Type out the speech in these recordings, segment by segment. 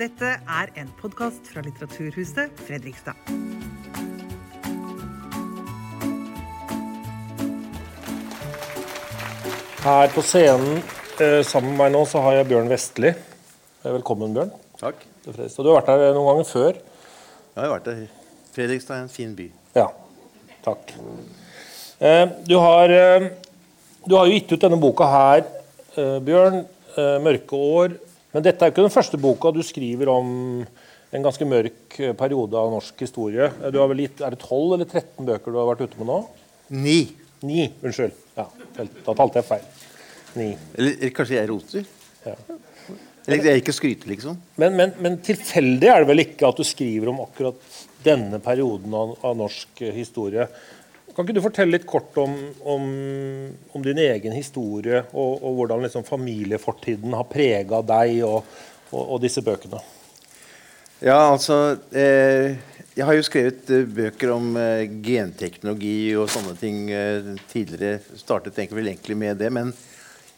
Dette er en podkast fra Litteraturhuset Fredrikstad. Her på scenen eh, sammen med meg nå så har jeg Bjørn Vestli. Velkommen, Bjørn. Takk. Du har vært her noen ganger før. Jeg har vært der. Fredrikstad er en fin by. Ja. Takk. Eh, du, har, eh, du har jo gitt ut denne boka her, eh, Bjørn. Eh, 'Mørke år'. Men dette er jo ikke den første boka du skriver om en ganske mørk eh, periode av norsk historie. Du har vel gitt, Er det 12 eller 13 bøker du har vært ute med nå? Ni. Ni, unnskyld. Ja, Da talte jeg feil. Ni. Eller, eller kanskje jeg roter? Ja. Eller jeg ikke skryter, liksom. Men, men, men tilfeldig er det vel ikke at du skriver om akkurat denne perioden av, av norsk eh, historie. Kan ikke du fortelle litt kort om, om, om din egen historie, og, og hvordan liksom familiefortiden har prega deg og, og, og disse bøkene? Ja, altså eh, Jeg har jo skrevet eh, bøker om eh, genteknologi og sånne ting eh, tidligere. Startet egentlig vel egentlig med det. Men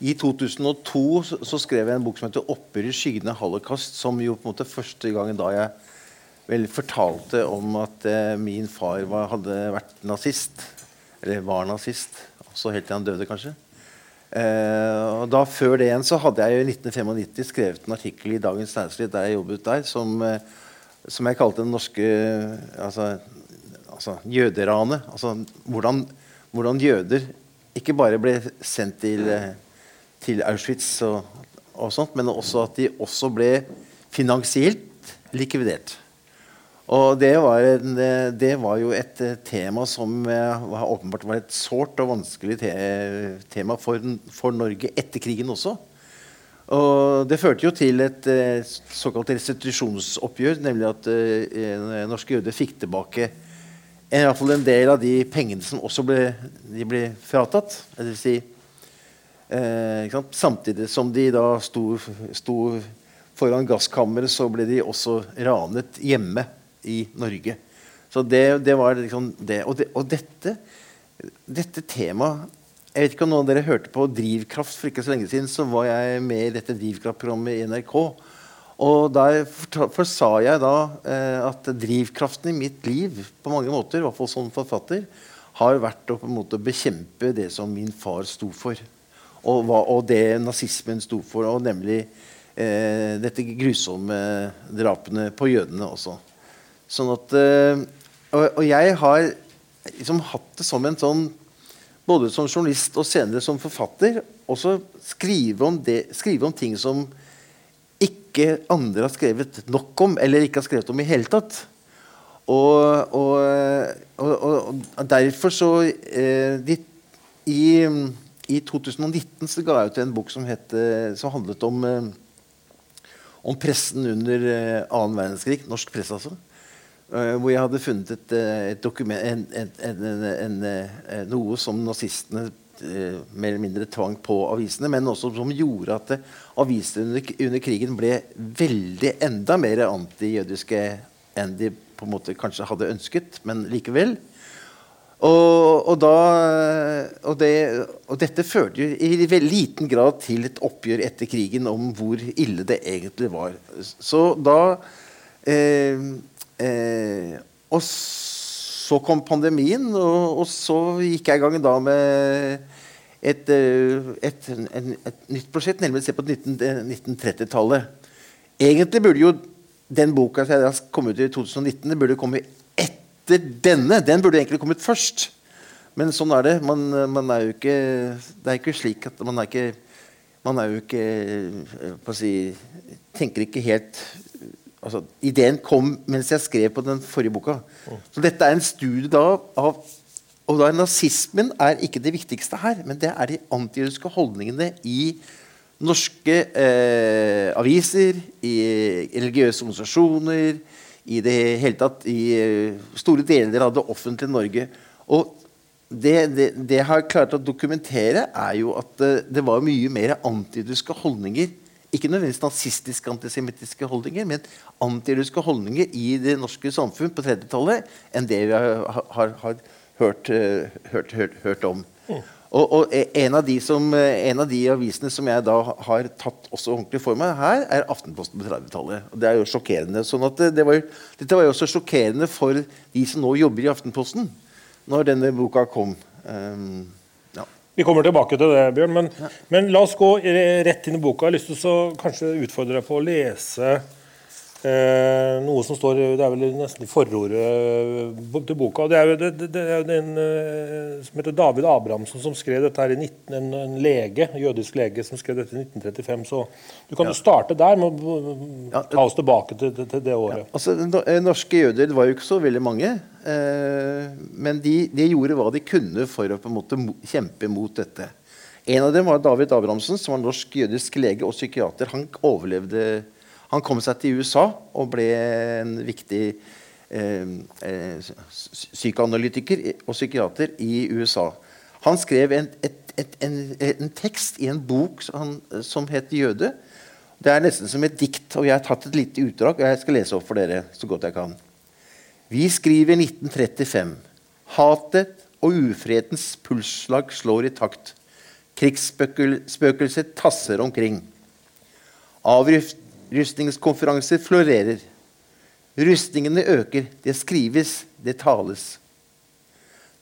i 2002 så, så skrev jeg en bok som heter 'Opprør i skyggene holocaust', som jo på en måte første gangen da jeg vel fortalte om at eh, min far var, hadde vært nazist. Eller var nazist. Også helt til han døde, kanskje. Eh, og da Før det igjen så hadde jeg i 1995 skrevet en artikkel i Dagens Næringsliv der jeg jobbet der, som, eh, som jeg kalte den norske altså, altså jøderanet. Altså hvordan, hvordan jøder ikke bare ble sendt til, eh, til Auschwitz og, og sånt, men også at de også ble finansielt likvidert. Og det var, en, det var, jo et eh, tema som eh, åpenbart var et sårt og vanskelig te tema for, for, Norge etter krigen også. Og det førte jo til et eh, såkalt restitusjonsoppgjør, nemlig at uh, norske jøder fikk tilbake i hvert fall en del av de pengene som også ble, ble fratatt. Det vil si, eh, Samtidig som de da sto, sto foran gasskammeret, så ble de også ranet hjemme i Norge. Så det, det var liksom det. Og, det, og dette, dette temaet Jeg vet ikke om noen av dere hørte på Drivkraft for ikke så lenge siden. Så var jeg med i dette Drivkraft-programmet i NRK. Og der for, sa jeg da eh, at drivkraften i mitt liv på mange måter, i hvert fall som forfatter, har vært å på en måte bekjempe det som min far sto for. Og, og det nazismen sto for, og nemlig eh, dette grusomme drapene på jødene også. Sånn at, øh, og, og, jeg har liksom hatt det som en sånn Både som journalist og senere som forfatter også skrive om, det, skrive om ting som ikke andre har skrevet nok om, eller ikke har skrevet om i hele tatt. Og, og, og derfor så eh, de, i, i, 2019 så ga jeg ut en bok som, het, som handlet om, eh, om pressen under eh, annen verdenskrig. Norsk presse, altså. Uh, hvor jeg hadde funnet et, eh, et dokument, en, en, en, eh, noe som nazistene mer eller mindre tvang på avisene, men også som gjorde at avisene under, under, krigen ble veldig enda mer antijødiske enn de på en måte kanskje hadde ønsket, men likevel. Og, og, da, og, det, og dette førte i liten grad til et oppgjør etter krigen om hvor ille det egentlig var. Så da eh, Eh, og så kom pandemien, og, og, så gikk jeg i gang da med et, et, et, et nytt prosjekt, nemlig å se på 1930-tallet. Egentlig burde jo den boka som jeg kom ut i 2019, det burde komme etter denne. Den burde egentlig kommet først. Men sånn er det. Man, man er jo ikke, det er ikke slik at man er ikke man er jo ikke eh, si, tenker ikke helt altså, Ideen kom mens jeg skrev på den forrige boka. Så dette er en studie da av og da Nazismen er ikke det viktigste her, men det er de antijødiske holdningene i norske eh, aviser, i religiøse organisasjoner, i det hele tatt i uh, store deler av det offentlige Norge. Og det, det, det jeg har klart å dokumentere, er jo at uh, det var mye mer antijødiske holdninger ikke nødvendigvis nazistiske antisemittiske holdninger, men antirussiske holdninger i det norske samfunn på 30-tallet enn det vi har, har, har hørt, uh, hørt, hørt, hørt, om. Mm. Og, og en, av de som, en, av de avisene som jeg da har tatt også ordentlig for meg her, er Aftenposten på 30-tallet. Og det er jo sjokkerende. sånn at det var, dette var jo også sjokkerende for de som nå jobber i Aftenposten, når denne boka kom. Um. Vi kommer tilbake til det, Bjørn. Men, ja. men la oss gå rett inn i boka. Jeg har lyst til å kanskje utfordre deg på å lese noe som står Det er vel nesten i forordet eh, til boka. Det er jo det, det er den eh, som heter David Abrahamsen som skrev dette her i 19, en, en lege, en jødisk lege som skrev dette i 1935. Så du kan jo starte der med å ja, ta oss tilbake til, til, det året. Ja, altså, eh, norske jøder var jo ikke så veldig mange. Eh, men de, de, gjorde hva de kunne for å på en måte kjempe mot dette. En av dem var David Abrahamsen, som var norsk jødisk lege og psykiater. Han overlevde han kom seg til USA og ble en viktig eh, eh psykoanalytiker og psykiater i USA. Han skrev en, et, et, en, en tekst i en bok som, som het 'Jøde'. Det er nesten som et dikt, og jeg har tatt et lite utdrag. og jeg skal lese opp for dere så godt jeg kan. Vi skriver 1935. Hatet og ufredens pulsslag slår i takt. Krigsspøkelset tasser omkring. Avgift, Rustningskonferanser florerer. Rustningene øker. Det skrives, det tales.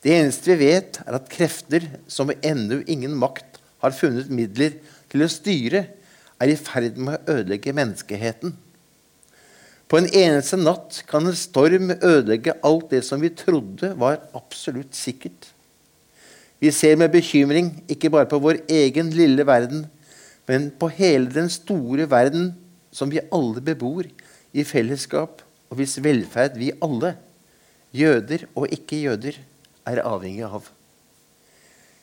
Det eneste vi vet, er at krefter som med ennå ingen makt har funnet midler til å styre, er i ferd med å ødelegge menneskeheten. På en eneste natt kan en storm ødelegge alt det som vi trodde var absolutt sikkert. Vi ser med bekymring ikke bare på vår egen lille verden, men på hele den store verden som vi alle bebor i fellesskap, og hvis velferd vi alle, jøder og ikke-jøder, er avhengig av.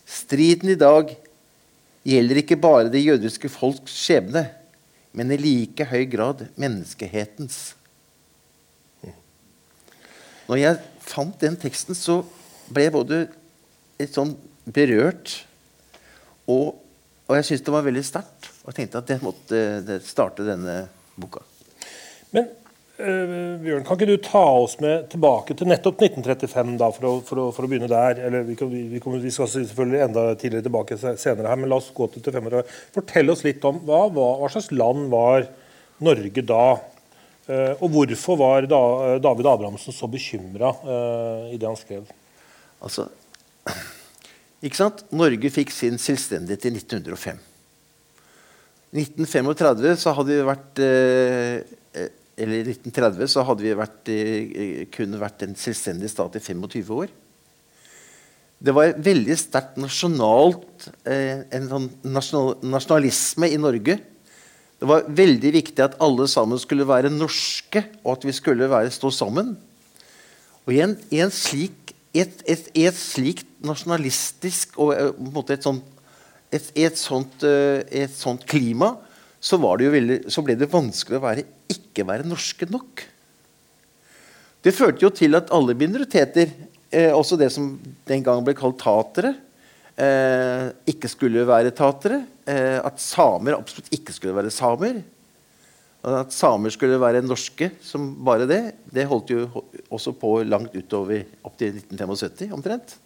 Striden i dag gjelder ikke bare det jødiske folks skjebne, men i like høy grad menneskehetens. Når jeg fant den teksten, så ble jeg både litt sånn berørt og, og jeg syntes det var veldig sterkt. Og tenkte at det måtte det starte denne boka. Men uh, Bjørn, kan ikke du ta oss med tilbake til nettopp 1935, da, for å, for å, for å begynne der? Eller vi, kan, vi, kommer, vi, skal selvfølgelig enda tidligere tilbake senere her, men la oss gå til 35. Fortell oss litt om hva, hva, hva slags land var Norge da? Uh, og hvorfor var da, David Abrahamsen så bekymra uh, i det han skrev? Altså, ikke sant? Norge fikk sin selvstendighet i 1905. 1935 så hadde vi vært eh, eh eller 1930 så hadde vi vært, eh, kunne vært en selvstendig stat i 25 år. Det var veldig sterkt nasjonalt en sånn nasjonal, nasjonalisme i Norge. Det var veldig viktig at alle sammen skulle være norske, og at vi skulle være, stå sammen. Og i, en, i en slik, et, et, et, slikt nasjonalistisk og eh, et sånt et, et sånt, et sånt, klima så, veldig, så, ble det vanskelig å være, ikke være norske nok. Det førte jo til at alle minoriteter, eh, også det som den gang ble kalt tatere, eh, ikke skulle være tatere. Eh, at samer absolutt ikke skulle være samer. At samer skulle være norske som bare det, det holdt jo også på langt utover til 1975 omtrent.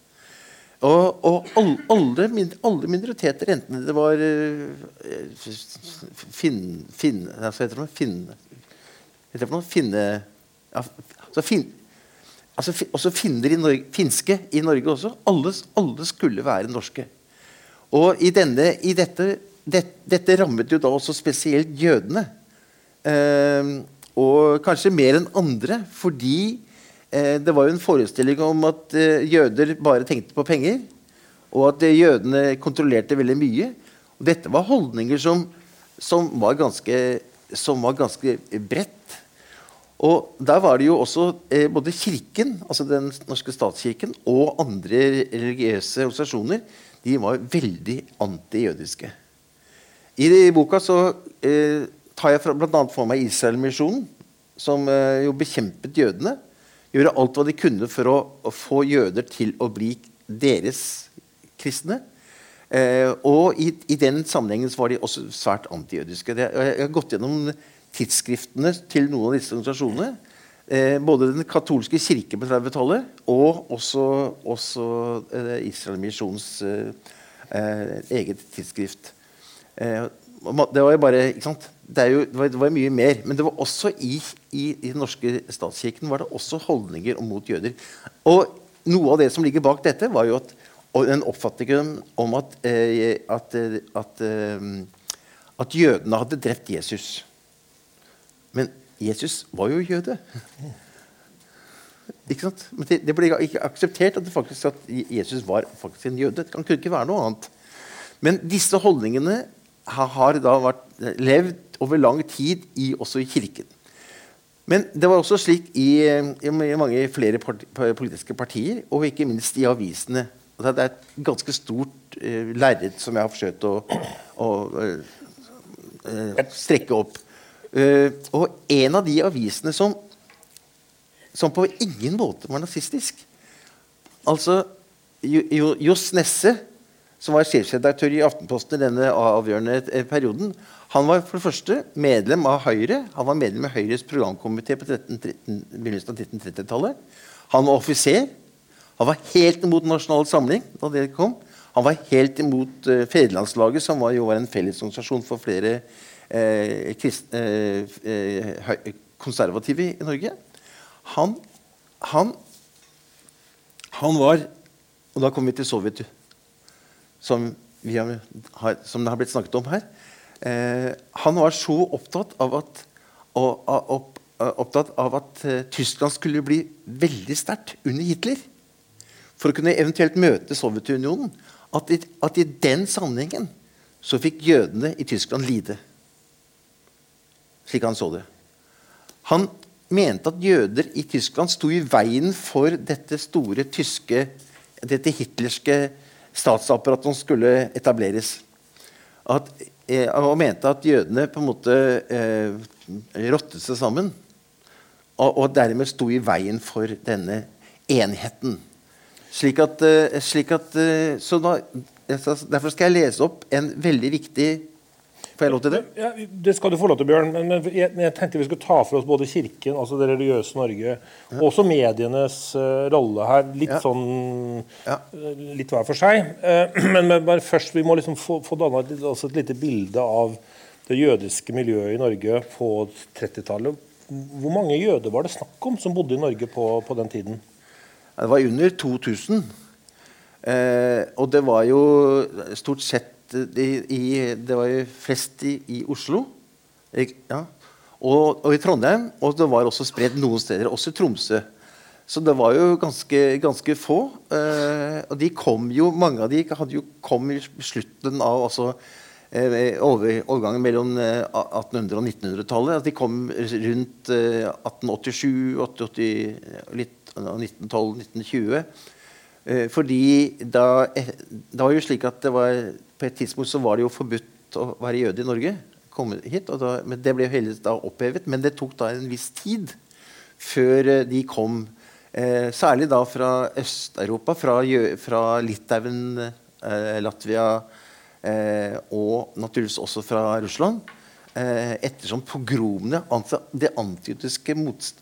Og, og alle, alle, minoriteter, enten det var uh, finn, finn, Hva heter det? Finn, heter det noe? Finne altså, fin, altså, også finner i Norge, finske i Norge også. Alle, alle, skulle være norske. Og i, denne, i dette, det, dette rammet jo da også spesielt jødene. Eh, og kanskje mer enn andre, fordi Eh, det var jo en forestilling om at eh, jøder bare tenkte på penger, og at eh, jødene kontrollerte veldig mye. Og dette var holdninger som, som, var ganske, som var ganske bredt. Og der var det jo også eh, både Kirken, altså den norske statskirken, og andre religiøse organisasjoner de var veldig antijødiske. I boka så eh, tar jeg bl.a. for meg Israelmisjonen, som eh, jo bekjempet jødene gjøre alt hva de kunne for å, å få jøder til å bli deres kristne. Eh, og i, i, den sammenhengen var de også svært antijødiske. Jeg har gått gjennom tidsskriftene til noen av disse organisasjonene. Eh, både Den katolske kirke på 30-tallet og også, også eh, Israelmisjonens eh, Eh, eget tidsskrift. Eh, det var jo bare ikke sant? Det, jo, det, var, det, var, mye mer. Men det var også i, i, i, den norske statskirken var det også holdninger mot jøder. Og noe av det som ligger bak dette, var jo at, en oppfatning om at, eh, at, at, at jødene hadde drept Jesus. Men Jesus var jo jøde. Ikke sant? Men det, det, ble ikke akseptert at, faktisk, at Jesus var faktisk en jøde. Det kan ikke være noe annet. Men disse holdningene har, har da vært, levd over lang tid i, også i Kirken. Men det var også slik i, i mange flere part, politiske partier, og ikke minst i avisene. Det er et ganske stort uh, lerret som jeg har forsøkt å, å uh, uh, strekke opp. Uh, og en av de avisene som som på ingen måte var nazistisk. Altså Johs Nesse, som var sjefsredaktør i Aftenposten i denne avgjørende eh, perioden, han var for det første medlem av Høyre. Han var medlem av Høyres programkomité på 13, begynnelsen av 1930-tallet. Han var offiser. Han var helt imot Nasjonal Samling da det kom. Han var helt imot uh, Fedrelandslaget, som var, jo var en fellesorganisasjon for flere uh, krist, uh, konservative i Norge. Han, han, han var Og da kommer vi til Sovjet, som, har, som, det har blitt snakket om her. Eh, han var så opptatt av at, og, opp, opptatt av at uh, Tyskland skulle bli veldig sterkt under Hitler. For å kunne eventuelt møte Sovjetunionen. At i, at i den sammenhengen så fikk jødene i Tyskland lide. Slik han så det. Han mente at jøder i Tyskland sto i veien for dette store tyske dette hitlerske statsapparatet som skulle etableres. At, eh, og mente at jødene på en måte eh, rottet seg sammen. Og, og, dermed sto i veien for denne enheten. Slik at, eh, slik at eh, så da, Derfor skal jeg lese opp en veldig viktig Får jeg lov til det? Ja, det skal du få lov til, Bjørn. Men, men, jeg, jeg, tenkte vi skulle ta for oss både Kirken, altså det religiøse Norge, ja. og også medienes uh, rolle her. Litt ja. sånn. Uh, Litt hver for seg. Uh, men, men, først, vi må liksom få, få danna et, altså et lite bilde av det jødiske miljøet i Norge på 30-tallet. Hvor mange jøder var det snakk om som bodde i Norge på, på den tiden? Det var under 2000. Eh, og det var jo stort sett i, det var jo flest i, i Oslo. Ja. Og, og, i Trondheim. Og det var også spredt noen steder, også i Tromsø. Så det var jo ganske, ganske få. Eh, og de kom jo, mange av de hadde jo kom i slutten av altså, eh, over, overgangen mellom 1800- eh, og 1900-tallet. Altså, de kom rundt eh, 1887, 1880, litt, 1912, 1920. Eh, fordi da, eh, det var jo slik at det var på et tidspunkt så var det jo forbudt å være jøde i Norge. Hit, da, men Det ble heldigvis da opphevet, men det tok da en viss tid før eh, de kom. Eh, særlig da fra Øst-Europa, fra, fra, Litauen, eh, Latvia eh, og naturligvis også fra Russland. Eh, ettersom pogromene, altså det antijødiske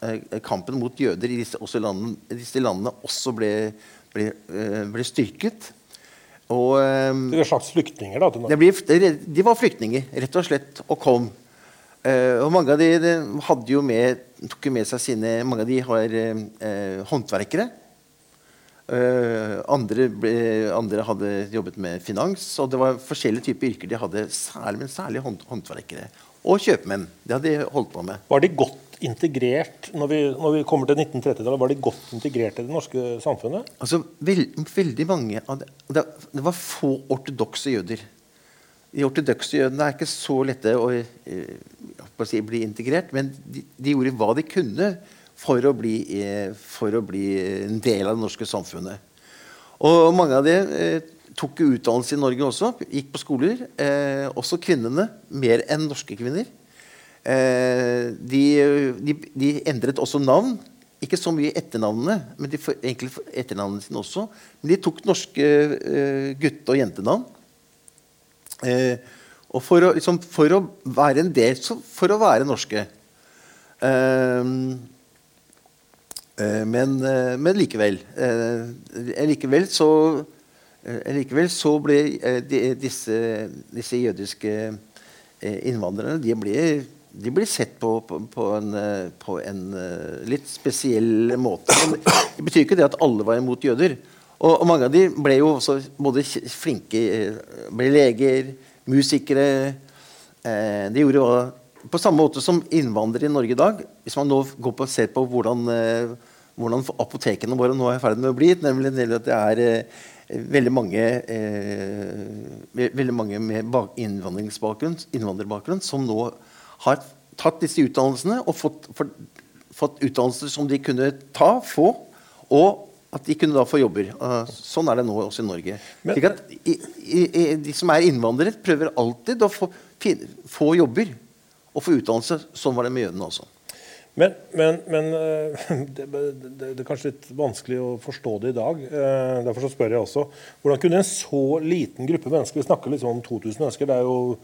eh, kampen mot jøder i disse, landene, disse landene også ble, ble, ble styrket. Og, um, det er slags flyktninger? da? Ble, de var flyktninger, rett og slett, og kom. Uh, og mange av de, de, hadde jo med, tok jo med seg sine Mange av de har uh, håndverkere. Uh, andre, ble, andre, hadde jobbet med finans. Og det var forskjellige typer yrker de hadde, særlig, men særlig hånd, håndverkere. Og kjøpmenn. Det hadde de holdt på med. Var de godt integrert når vi, når vi kommer til 1930-tallet? Var de godt integrert i det norske samfunnet? Altså, veld, veldig mange det, det, det, var få ortodokse jøder. De ortodokse jødene er ikke så lette å, eh, å si, bli integrert, men de, de, gjorde hva de kunne for å, bli, eh, for å bli en del av det norske samfunnet. Og mange av dem eh, tok utdannelse i Norge også. Gikk på skoler. Eh, også kvinnene. Mer enn norske kvinner. Eh, de, de, de, endret også navn. Ikke så mye etternavnene, men de egentlig etternavnene sine også. Men de tok norske eh, gutte- og jentenavn. Eh, og for å, liksom, for å, være en del For å være norske. Men, men, likevel. likevel så likevel så ble disse, disse jødiske innvandrerne de ble, de blir sett på, på, på en, eh, på en eh, litt spesiell måte. Men det betyr ikke det at alle var imot jøder. Og, og mange av de ble jo også både flinke eh, Ble leger, musikere. Eh, de gjorde hva På samme måte som innvandrere i Norge i dag. Hvis man nå går på ser på hvordan, hvordan apotekene våre nå er i ferd med å bli, nemlig at det er eh, veldig mange, eh, veldig mange med innvandrerbakgrunn som nå har tatt disse utdannelsene og fått, for, fått utdannelser som de kunne ta, få, og at de kunne da få jobber. Uh, sånn er det nå også i Norge. Men- i, i, i, De som er innvandrere, prøver alltid å få, få jobber og få utdannelse. Sånn var det med jødene også. Men, men, men eh, det, det, det er kanskje litt vanskelig å forstå det i dag. Eh, Derfor så spør jeg også hvordan kunne en så liten gruppe mennesker Vi snakker liksom om 2000 mennesker. Det, er jo,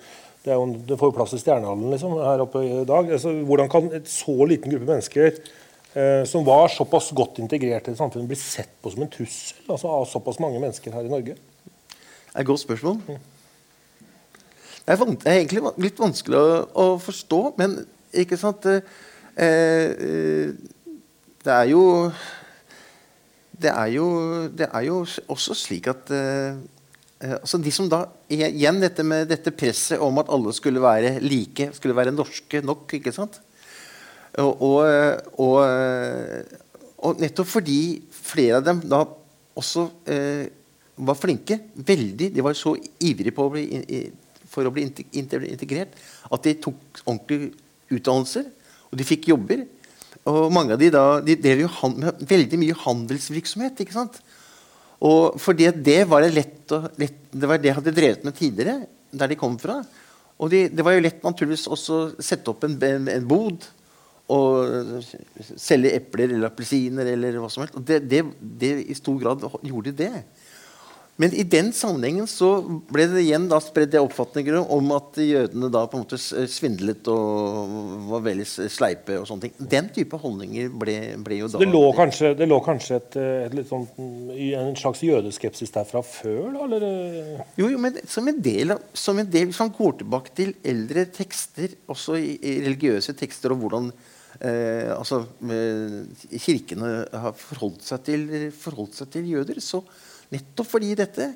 det, jo, det får jo plass i Stjernehallen liksom, her oppe i dag. Altså, hvordan kan et så liten gruppe mennesker eh, som var såpass godt integrert i samfunnet, bli sett på som en trussel altså, av såpass mange mennesker her i Norge? Det er et godt spørsmål. Det er, det er egentlig litt vanskelig å, å forstå, men ikke sant eh, eh, Det er jo Det er jo, det er jo også slik at eh, altså De som da Igjen dette med dette presset om at alle skulle være like, skulle være norske nok. ikke sant? Og, og, og, og nettopp fordi flere av dem da også eh, var flinke, veldig, de var så ivrige på å bli, for å bli inte- inte- integrert, at de tok ordentlige utdannelser, og de fikk jobber. Og mange av de da, de drev jo han, med veldig mye handelsvirksomhet. ikke sant? Og fordi det var det lett, og, lett Det var det jeg hadde drevet med tidligere, der de kom fra. Og de, det var jo lett naturligvis også å sette opp en, en, en bod og selge epler eller appelsiner eller hva som helst. Og det, det, det i stor grad gjorde de det. Men i den sammenhengen så ble det igjen da spredd oppfatninger om at jødene da på en måte svindlet og var veldig sleipe og sånne ting. Den type holdninger ble, ble jo da Det lå kanskje, det lå kanskje et, et sånn, en slags jødeskepsis derfra før? da, eller? Jo, jo, men som en del av, som en del, Hvis man går tilbake til eldre tekster, også i, i religiøse tekster, og hvordan eh, altså, eh, kirkene har forholdt seg, til, forholdt seg til jøder, så nettopp fordi dette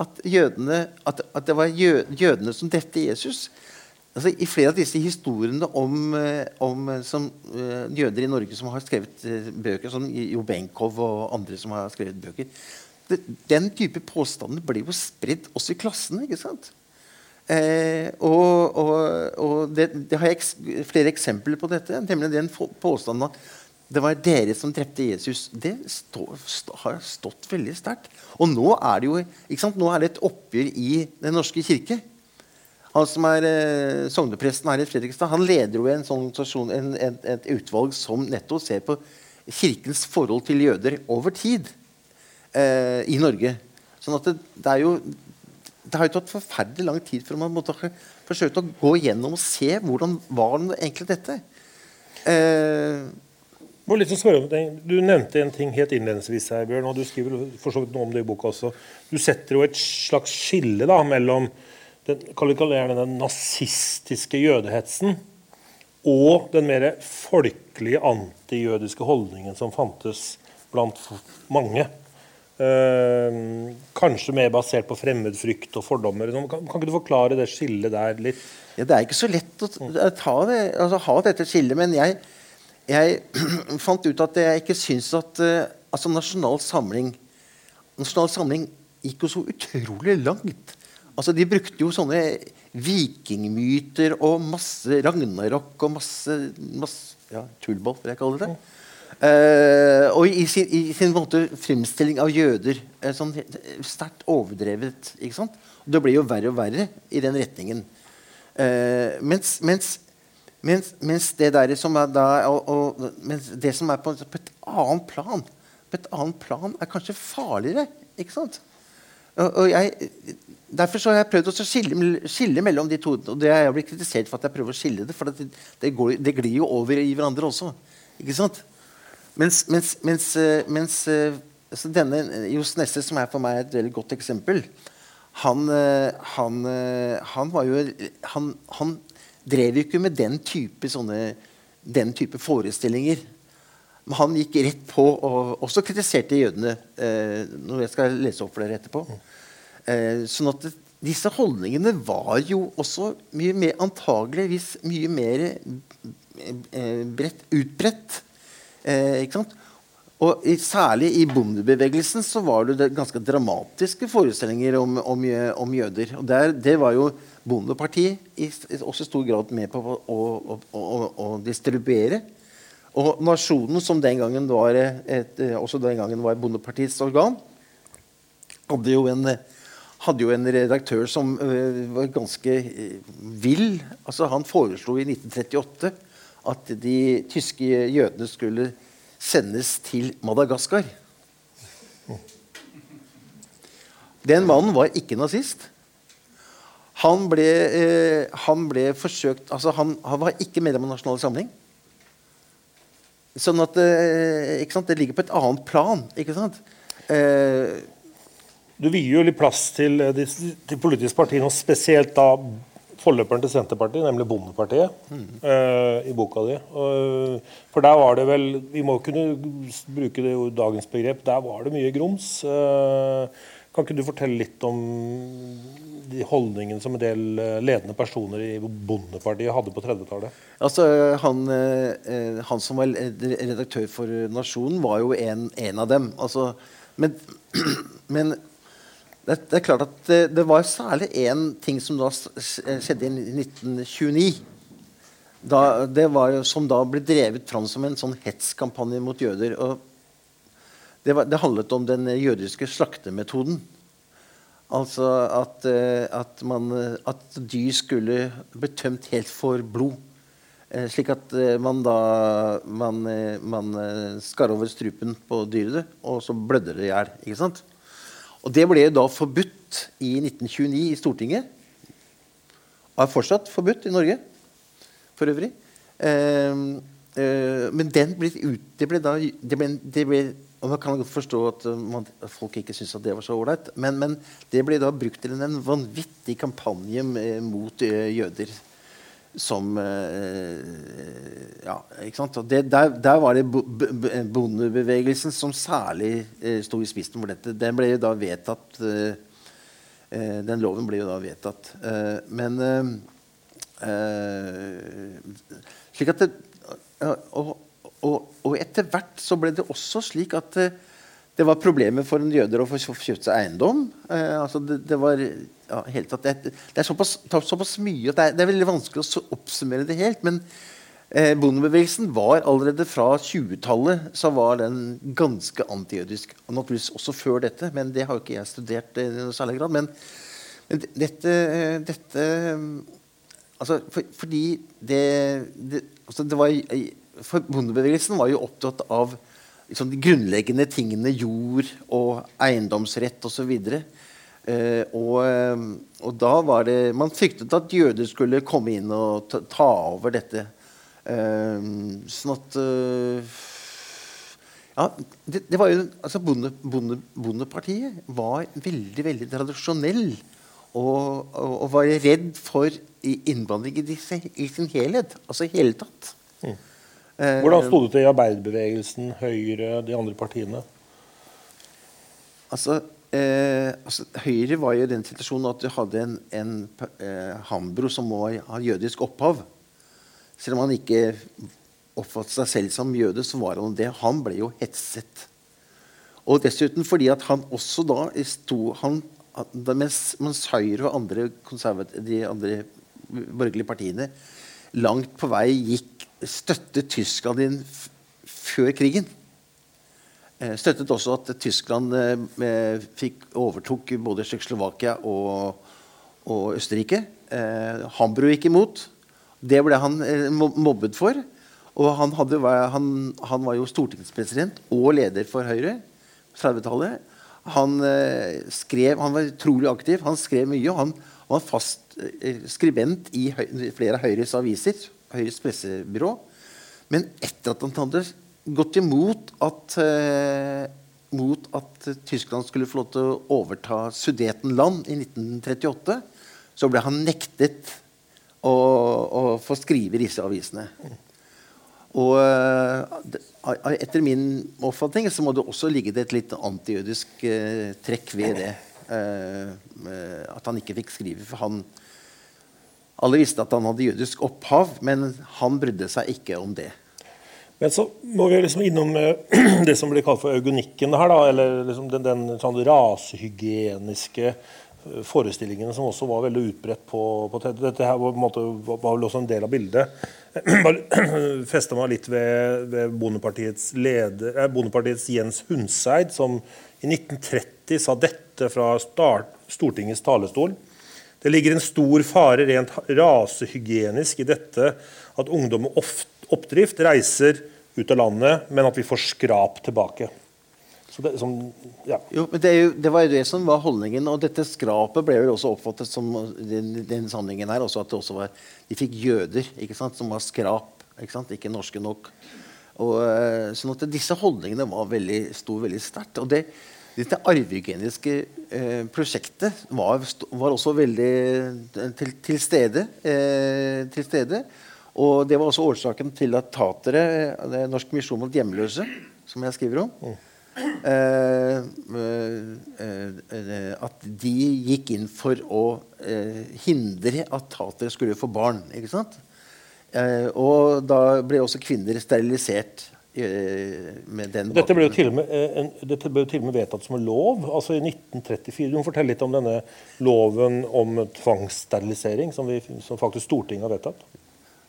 at, jødene, at, at det var jø, jødene som drepte Jesus altså, I flere av disse historiene om, eh, om eh, som, eh, jøder i Norge som har skrevet bøker, som Jo Benkow og andre som har skrevet bøker det, Den type påstander blir jo spredd også i klassene. ikke sant? Eh, og og, og det, det har jeg eks flere eksempler på dette. Nemlig den påstanden at det var dere som drepte Jesus. Det stå, stå, har stått veldig sterkt. Og nå er det jo ikke sant? Nå er det et oppgjør i Den norske kirke. Han som er eh, sognepresten her i Fredrikstad, han leder jo en sånn en, en, et utvalg som nettopp ser på kirkens forhold til jøder over tid eh, i Norge. Sånn at det, det er jo det har jo tatt forferdelig lang tid før man måtte ha forsøkt å gå gjennom og se hvordan var det egentlig dette. Eh, Må litt spørre om det. Du nevnte en ting helt innledningsvis her, Bjørn, og du skriver for så vidt noe om det i boka også. Du setter jo et slags skille da, mellom den, den nazistiske jødehetsen og den mer folkelige antijødiske holdningen som fantes blant mange. Eh, kanskje mer basert på fremmedfrykt og fordommer. Kan, kan ikke du forklare det skillet der litt? ja, det er ikke så lett å ta det, altså, ha dette skillet, men jeg, jeg fant ut at jeg ikke syns at eh, altså, Nasjonal Samling Nasjonal Samling gikk jo så utrolig langt. Altså, de brukte jo sånne vikingmyter og masse ragnarok og masse, masse ja, tullball, vil jeg kalle det. Uh, og i sin, i sin måte fremstilling av jøder eh, sånn sterkt overdrevet. ikke sant? Det ble jo verre og verre i den retningen. Uh, mens, mens, mens, mens det der som er da og, og, det som er på, på et annet plan På et annet plan er kanskje farligere. ikke sant? Og, jeg, derfor så har jeg prøvd å skille, skille mellom de to. Og det har jeg blitt kritisert for at jeg prøver å skille det. For det, det, går, det glir jo over i hverandre også. Ikke sant? Mens, mens, mens, eh, mens altså denne Johs Nesse, som er for meg et veldig godt eksempel, han, eh, han, eh, han var jo han, han drev jo ikke med den type, sånne, den type forestillinger. Men han gikk rett på og også kritiserte jødene. Eh, noe jeg skal lese opp for dere etterpå. Eh, sånn at det, disse holdningene var jo også mye mer antageligvis mye mer eh, bredt, utbredt. Eh, ikke sant? Og i, Særlig i bondebevegelsen så var det ganske dramatiske forestillinger om, om, om jøder. Og der, Det var jo Bondepartiet i, også stor grad med på å, å, å, å distribuere. Og Nasjonen, som den gangen var, et, også den gangen var Bondepartiets organ, hadde jo en, hadde jo en redaktør som uh, var ganske uh, vill. Altså, han foreslo i 1938 at de tyske jødene skulle sendes til Madagaskar. Den mannen var ikke nazist. Han ble, eh, han ble forsøkt altså han, han, var ikke medlem av Nasjonal Samling. Sånn at eh, Det ligger på et annet plan. ikke sant? Eh, du vier jo litt plass til de, de politiske partiene, og spesielt da forløperen til Senterpartiet, nemlig Bondepartiet, mm. uh, i boka di. Uh, for der var det vel Vi må kunne bruke det, dagens begrep. Der var det mye grums. Uh, kan ikke du fortelle litt om de holdningene som en del ledende personer i Bondepartiet hadde på 30-tallet? Altså, han, han, som var redaktør for Nasjonen, var jo en, en av dem. Altså, men, men det, det, er klart at det, det var særlig én ting som da skjedde i 1929. Da, det var som da ble drevet fram som en sånn hetskampanje mot jøder. og det, var, det, handlet om den jødiske slaktemetoden. Altså at, eh, at, man, at dyr skulle bli tømt helt for blod. Eh, slik at eh, man da man, man skar over strupen på dyret, og så blødde det i hjel. Og det ble da forbudt i 1929 i Stortinget. Og er fortsatt forbudt i Norge for øvrig. Eh, eh, men den ble ut, det ble da det ble, det ble, og Man kan godt forstå at, man, at folk ikke syns at det var så ålreit. Men, men, det ble da brukt til en vanvittig kampanje mot uh, jøder som uh, Ja, ikke sant? Og det, der, der, var det bondebevegelsen som særlig eh, sto i spissen for dette. Den ble jo da vedtatt Den loven ble jo da vedtatt. men slik at det, og, og, og, etter hvert så ble det også slik at det var problemer for en jøder å få kjøpt seg eiendom. altså det, det var ja, tatt, det, det, er såpass, såpass mye at det er, det er, veldig vanskelig å oppsummere det helt. Men eh, bondebevegelsen var allerede fra 20-tallet så var den ganske antijødisk. Og naturligvis også før dette, men det har jo ikke jeg studert i noe særlig grad. Men, men dette, dette altså, for, Fordi det, altså det var, for Bondebevegelsen var jo opptatt av liksom, de grunnleggende tingene jord og eiendomsrett osv. Og, Eh, eh, og, da var det Man fryktet at jøder skulle komme inn og ta, ta over dette. Uh, sånn at uh, Ja, det, det, var jo altså bonde, bonde, Bondepartiet var veldig, veldig tradisjonell. Og, og, og, var redd for innvandring i, i, sin helhet. Altså i hele tatt. Mm. Hvordan sto det til i arbeiderbevegelsen, Høyre, de andre partiene? Altså Eh, altså, Høyre var jo i den situasjonen at du hadde en, en eh, Hambro som må ha jødisk opphav. Selv om han ikke oppfattet seg selv som jøde, så var han det. Han ble jo hetset. Og dessuten fordi at han også da sto han, mens, mens Høyre og andre de andre borgerlige partiene langt på vei gikk støttet Tyskland inn før krigen Eh, støttet også at Tyskland eh, fikk overtok både Tsjekkoslovakia og, og, Østerrike. Eh, Hambro gikk imot. Det ble han eh, mobbet for. Og han, hadde, han, han, var jo stortingspresident og leder for Høyre på 30-tallet. Han eh, skrev, han var utrolig aktiv. Han skrev mye. Han var fast eh, skribent i flere av Høyres aviser. Høyres pressebyrå. Men etter at han hadde gått imot at, eh, mot at Tyskland skulle få lov til å overta Sudetenland i 1938, så ble han nektet å, å få skrive disse avisene. Og eh, etter min oppfatning så må det også ligge det et litt antijødisk eh, trekk ved det. eh, eh, at han ikke fikk skrive. For han Alle visste at han hadde jødisk opphav, men han brydde seg ikke om det. Men så må vi liksom innom eh, det som blir kalt for eugonikken her, da, eller liksom den, den sånn rasehygieniske forestillingene forestillingen som også var veldig utbredt på, på te- Dette her var, på en måte, var vel også en del av bildet. Bare festa meg litt ved, ved Bondepartiets leder, eh, Bondepartiets Jens Hundseid, som i 1930 sa dette fra start, Stortingets talerstol. Det ligger en stor fare rent rasehygienisk i dette at ungdom med oppdrift reiser ut av landet, men at vi får skrap tilbake. Det, som, ja. Jo, det, jo, det var jo det som var holdningen. Og dette skrapet ble vel også oppfattet som den, den sammenhengen her, også at det også var, de fikk jøder ikke sant, som var skrap. Ikke, ikke norske nok. Og, eh, sånn at disse holdningene var veldig, sto veldig sterkt. Og det, dette arvehygieniske eh, prosjektet var, var også veldig eh, til, til, stede, eh, til stede. Og det var også årsaken til at tatere, eh, Norsk misjon mot hjemløse, som jeg skriver om, mm. Uh, uh, uh, at de gikk inn for å hindre at tatere skulle få barn. og da ble også kvinner sterilisert Dette ble, med, eh, en, dette ble jo til og med vedtatt som en lov altså i 1934. Du må fortelle litt om denne loven om tvangssterilisering, som, vi, som faktisk Stortinget har vedtatt.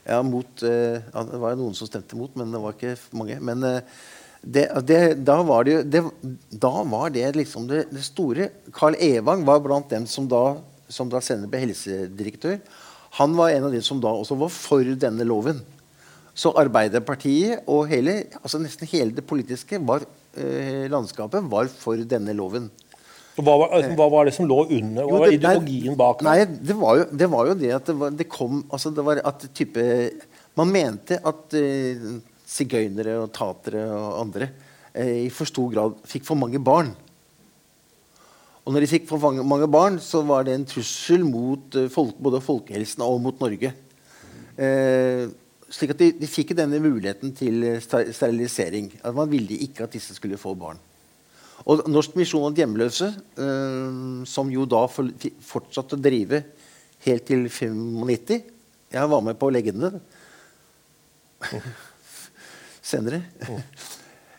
Ja, mot, eh, ja, det var noen som stemte mot, men det var ikke mange. Men eh, det, det, da var det det, Da var det liksom det, det store. Carl Evang var blant dem som da, som da senere ble helsedirektør. Han var en av de som da også var for denne loven. Så Arbeiderpartiet og hele, altså nesten hele det politiske var, eh, landskapet var for denne loven. Og Hva var, altså, hva var det som lå under? Hva var ideologien bak? Nei, det var jo det, var jo det at det, var, det kom altså det var at type Man mente at eh, sigøynere og tatere og andre eh, i for stor grad fikk for mange barn. Og når de fikk for mange, mange barn, så var det en trussel mot eh, folk, både folkehelsen og mot Norge. Eh, slik at de, de fikk denne muligheten til eh, sterilisering. At man ville ikke at disse skulle få barn. Og Norsk misjon og hjemløse, eh, som jo da for, fortsatte å drive helt til 95 Jeg var med på å legge den ned senere.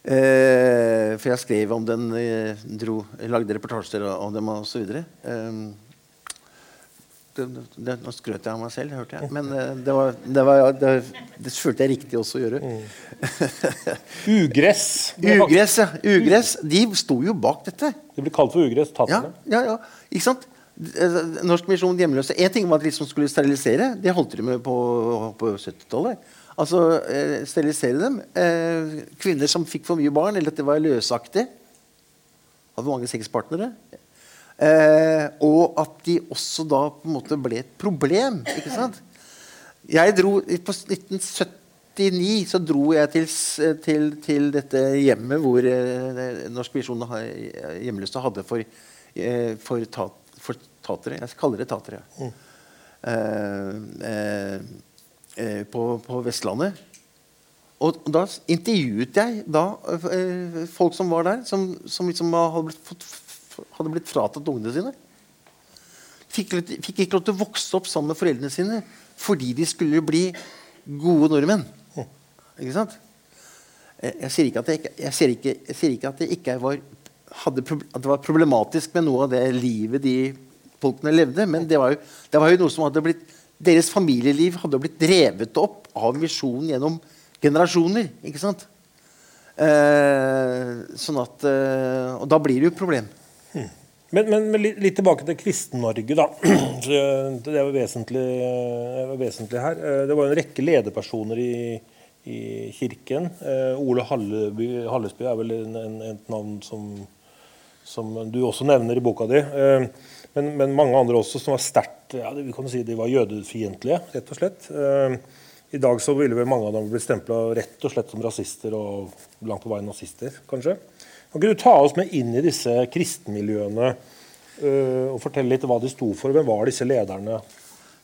Eh, for jeg skrev om den, eh, dro, lagde reportasjer om dem osv. Eh, det, det, nå skrøt jeg av meg selv, hørte jeg. Men eh, det, var, det, var, det, det følte jeg riktig også å gjøre. Ugress. Var faktisk- Ugress, ja. Ugress, De sto jo bak dette. Det ble kalt for ugress. Ja, ja, ja. Ikke sant? Eh, Norsk misjon hjemløse En ting var at de som skulle sterilisere. Det holdt de med på, på 70-tallet. Altså eh, sterilisere dem. Eh, kvinner som fikk for mye barn, eller at det var løsaktig. Hadde mange sexpartnere. Eh, og at de også da på en måte ble et problem. Ikke sant? Jeg dro På 1979 så dro jeg til, til, til dette hjemmet hvor eh, Norsk Visjon hjemløse hadde for, eh, for, ta, for tatere. Jeg kaller det tatere. Mm. eh, eh, på, på Vestlandet. Og da intervjuet jeg da eh, folk som var der, som, som liksom hadde blitt, fått, hadde blitt fratatt ungene sine. Fikk, fikk ikke lov til å vokse opp sammen med foreldrene sine fordi de skulle bli gode nordmenn. Ikke sant? Jeg, sier ikke at jeg, sier ikke, ikke at det ikke var, hadde, at det var problematisk med noe av det livet de folkene levde, men det var jo, det var jo noe som hadde blitt Deres familieliv hadde blitt drevet opp av misjonen gjennom generasjoner. ikke sant? Eh, sånn at, eh, og da blir det jo et problem. Men, men, men litt, tilbake til Kristen-Norge, da. Det er vesentlig, eh, vesentlig her. Eh, Det var en rekke lederpersoner i, i kirken. Eh, Ole Halleby, Hallesby er vel en, en, et navn som, som du også nevner i boka di. Men, men mange andre også som var sterkt ja, vi kan si de var jødefiendtlige, rett og slett. I dag så ville vel mange av dem blitt stempla rett og slett som rasister og langt på vei nazister, kanskje. Kan ikke du ta oss med inn i disse kristenmiljøene øh, og fortelle litt hva de sto for? Hvem var disse lederne?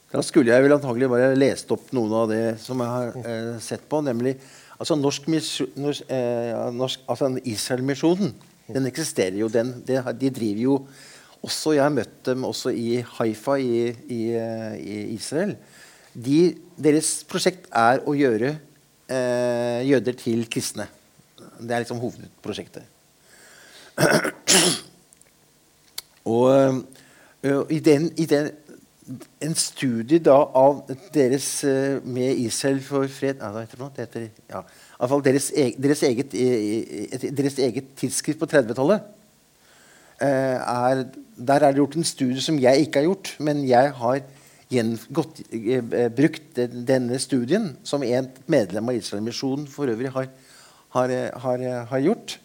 Da skulle jeg vel antagelig bare lest opp noen av det som jeg har eh, sett på. Nemlig altså norsk, norsk, eh, norsk, altså Israel-misjonen. Den eksisterer jo. Den, de, de driver jo også Jeg har møtt dem også i Haifa i, i, i Israel. De, deres prosjekt er å gjøre eh, jøder til kristne. Det er liksom hovedprosjektet. Og ø, i den, i den En studie da av deres med Israel for fred Hva det? heter, ja, i fall deres, eg- deres, eget, eh, et- deres eget tidsskrift på 30-tallet. eh, er, Der er det gjort en studie som jeg ikke har gjort, men jeg har eh, eh, brukt denne studien, som en medlem av Israelmisjonen for øvrig har, har, eh, har, eh, har gjort,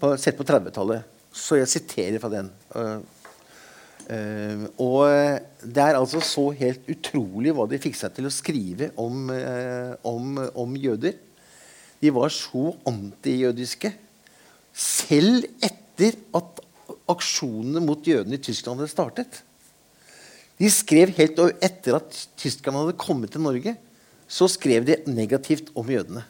på, sett på 30-tallet. Så jeg siterer fra den. Uh, og eh, det er altså så helt utrolig hva de fikk seg til å skrive om, uh, om, om jøder. De var så antijødiske. Selv etter at aksjonene mot jødene i Tyskland hadde startet. De skrev helt etter at tyskerne hadde kommet til Norge, så skrev de negativt om jødene.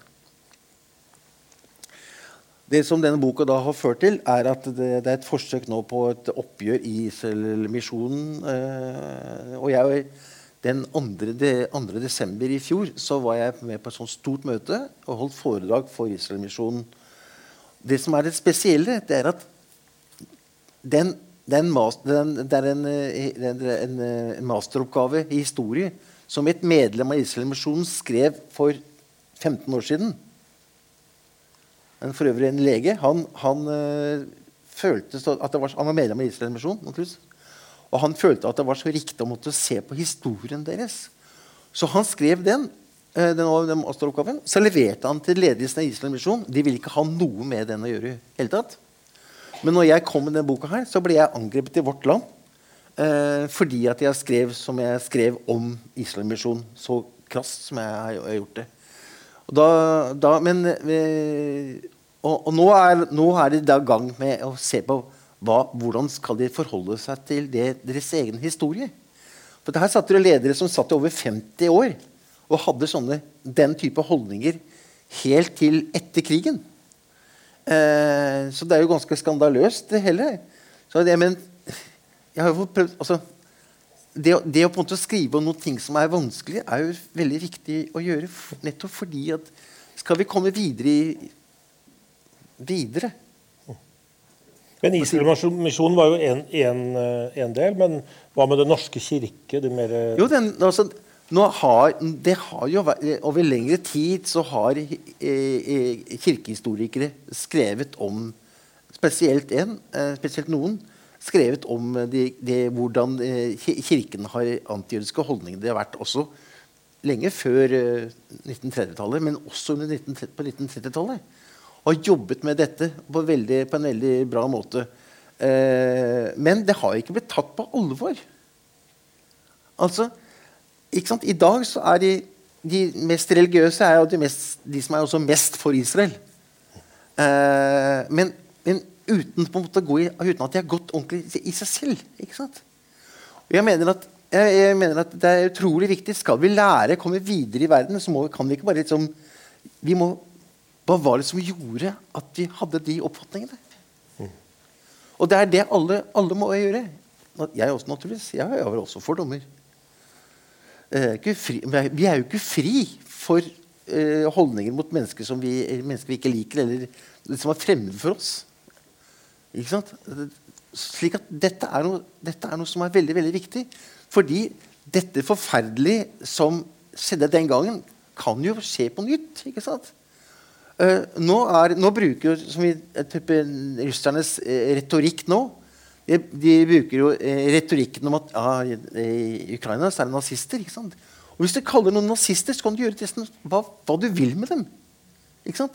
Det som denne boka da har ført til, er at det, det er et forsøk nå på et oppgjør i Israel-misjonen. Eh, og jeg, den 2. De, 2. desember i fjor så var jeg med på et sånt stort møte og holdt foredrag for Israel-misjonen. Det som er det spesielle, det er at den, den, master, den, det er en, eh, en, eh, en masteroppgave i historie som et medlem av Israel-misjonen skrev for 15 år siden. For øvrig en lege. Han, han øh, følte så at det var, han var medlem av Israel Misjon. Og han følte at det var så riktig å måtte se på historien deres. Så han skrev den, øh, den, den masteroppgaven. Så leverte han til ledelsen av Israel Misjon. De ville ikke ha noe med den å gjøre. helt tatt. Men når jeg kom med denne boka, her, så ble jeg angrepet i Vårt Land. Eh, fordi at jeg skrev som jeg skrev om Israel-misjonen. Så krast som jeg har gjort det. Da, da, men, eh, og, og nå, er, nå er de i gang med å se på hva, hvordan skal de forholde seg til det, deres egen historie. For her satt det ledere som satt i over 50 år og hadde sånne, den type holdninger helt til etter krigen. Eh, så det er jo ganske skandaløst, det hele. Så det, men jeg har jo prøvd altså, det, det å på en måte skrive om noen ting som er vanskelig, er jo veldig viktig å gjøre. Nettopp fordi at skal vi komme videre i videre Men Israel-misjonen var jo en, en, eh, del. Men hva med Den norske kirke? Det mer, Jo, den, altså, nå har, det har jo vært, Over lengre tid så har eh, eh, kirkehistorikere skrevet om Spesielt en, eh, spesielt noen, skrevet om eh, de, de, hvordan eh, Kirken har antijødiske holdninger. Det har vært også lenge før eh, 1930-tallet, men også under 1930, på 1930-tallet. Og har jobbet med dette på, veldig, på en veldig bra måte. Eh, men det har ikke blitt tatt på alvor. Altså, ikke sant? I dag så er de, de mest religiøse er jo de, mest, de som er også mest for Israel. Eh, men, men uten, i, uten at de har gått ordentlig i seg selv. ikke sant? Og Jeg mener, at, jeg, mener at det er utrolig viktig. Skal vi lære, komme videre i verden, så må, kan vi ikke bare liksom vi må, Hva var det som gjorde at vi hadde de oppfatningene? Og det er det alle, alle må gjøre. Jeg også, naturligvis. Jeg har også fordommer. Eh, vi er jo ikke fri for eh, holdninger mot mennesker som vi, mennesker vi ikke liker, eller som er fremmede for oss. Slik at dette er, noe, dette er noe som er veldig veldig viktig. Fordi dette forferdelige som skjedde den gangen, kan jo skje på nytt. ikke sant? Uh, nå, er, nå bruker som vi, russernes eh, retorikk nå de, de bruker jo eh, retorikken om at ja, i, Ukraina så er det nazister. ikke sant? Og Hvis du kaller noen nazister, så kan du gjøre hva, hva du vil med dem. Ikke sant?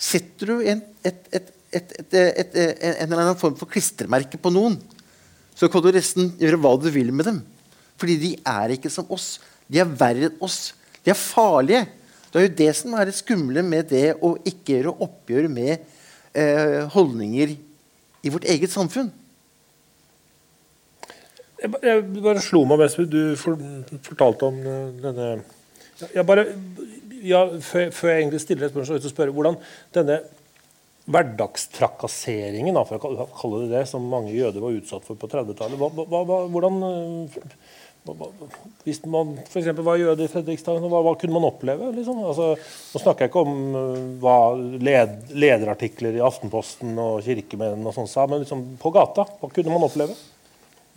Setter du en, et, et, et, et, en eller annen form for klistremerke på noen, så kan du resten gjøre hva du vil med dem. Fordi de er ikke som oss. De er verre enn oss. De er farlige. Det er jo det som er det skumle med det å ikke gjøre oppgjør med eh, holdninger i vårt eget samfunn. Jeg, ba- jeg bare slo meg mens du for, fortalte om eh, denne jeg bare, ja, før, før jeg egentlig stiller et spørsmål, så vil jeg spørre hvordan denne hverdagstrakasseringen, for å kalle- det det, som mange jøder var utsatt for på 30-tallet hva, hva, hva, hvordan eh, Hvis man eksempel var jøde i Fredrikstad, hva, hva kunne man oppleve? Liksom? Altså, nå snakker jeg ikke om eh, hva led, lederartikler i Aftenposten og kirkemenn og sånn sa, men liksom på gata. Hva kunne man oppleve?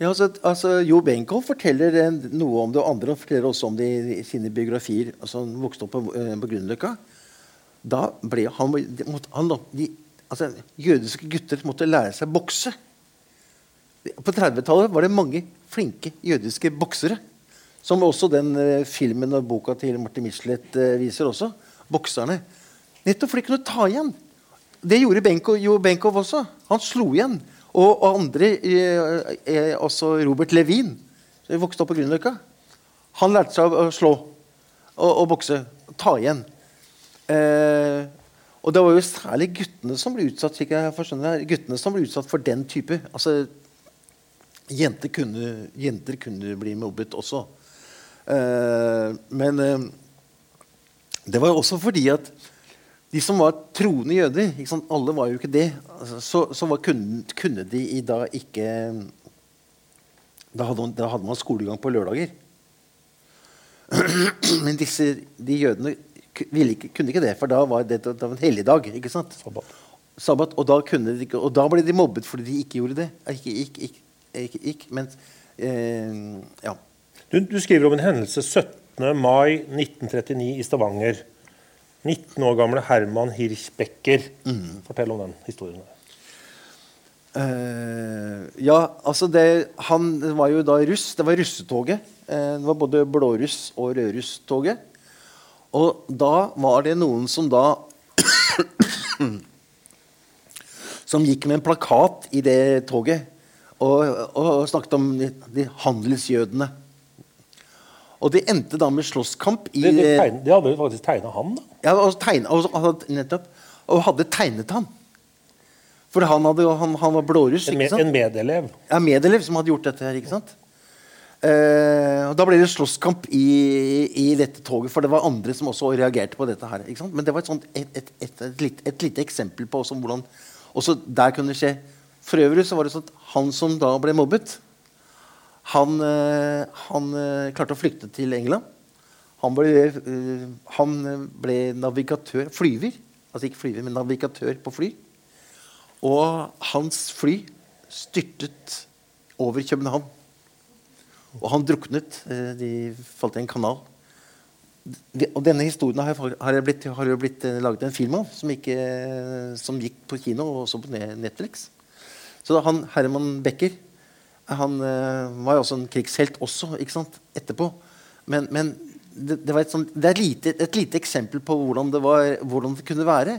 Ja, altså, altså, Jo Benkow forteller eh, noe om det, og andre forteller også om det i, sine biografier. Altså, Han vokste opp på, på Grünerløkka. Da ble han, han de, altså, Jødiske gutter måtte lære seg bokse. På 30-tallet var det mange flinke jødiske boksere. Som også den eh, filmen og boka til Martin Michelet eh, viser også. Bokserne. Nettopp fordi de kunne ta igjen. Det gjorde Benko, Jo Benkow også. Han slo igjen. Og, og andre, eh, eh, også Robert Levin, som vokste opp på Grünerløkka, han lærte seg å slå og, og bokse. Ta igjen. Eh, og det var jo særlig guttene som ble utsatt slik jeg forstår guttene som ble utsatt for den type. Altså, jenter, kunne, jenter kunne bli mobbet også. Eh, men eh, det var også fordi at de som var troende jøder? Alle var jo ikke det. Altså, så så kunne, kunne de i da ikke da hadde, man- da hadde man skolegang på lørdager. Men disse, de jødene ikke, kunne ikke det, for da var det, det var en helligdag. ikke sant? Sabbat. Sabbat, og da, kunne de, ikke- og da ble de mobbet fordi de ikke gjorde det. Eh, Ikke, ikke, ikke, ikke, men eh, ja. Du, du skriver om en hendelse 17. mai 1939 i Stavanger. 19 år gamle Herman Hirschbecker. Mm. Fortell om den historien. Eh, ja, altså det, Han var jo da russ. Det var russetoget. Uh, det var både blåruss- og rødrusstoget. Og da var det noen som da Som gikk med en plakat i det toget og, og snakket om de, de handelsjødene. Og det endte da med slåsskamp i De, de, tegn, de hadde faktisk tegna han, da. ja, og, tegnet, og, nettopp, og hadde tegnet han. For han, hadde, han, han var blåruss. En, med, en medelev. Ja, medelev som hadde gjort dette her. ikke sant? Eh, og Da ble det slåsskamp i, i dette toget, for det var andre som også reagerte på dette. her? Men det var et, sånt, et, et, et, lite, lite eksempel på også hvordan også der kunne det skje. For øvrig så var det sånn at han som da ble mobbet, han, uh, han uh, klarte å flykte til England. Han ble, han ble navigatør, flyver, altså ikke flyver, men navigatør på fly. Og hans fly styrtet over København. Og han druknet. eh, De falt i en kanal. Og denne historien har, det blitt, jo blitt eh, laget en film av, som, ikke, som gikk på kino og også på Netflix. Så han, Herman Becker han eh, var jo også en krigshelt også, ikke sant, etterpå. Men, men det, det, var et, sånt, det er lite, et lite eksempel på hvordan det, var, hvordan det kunne være.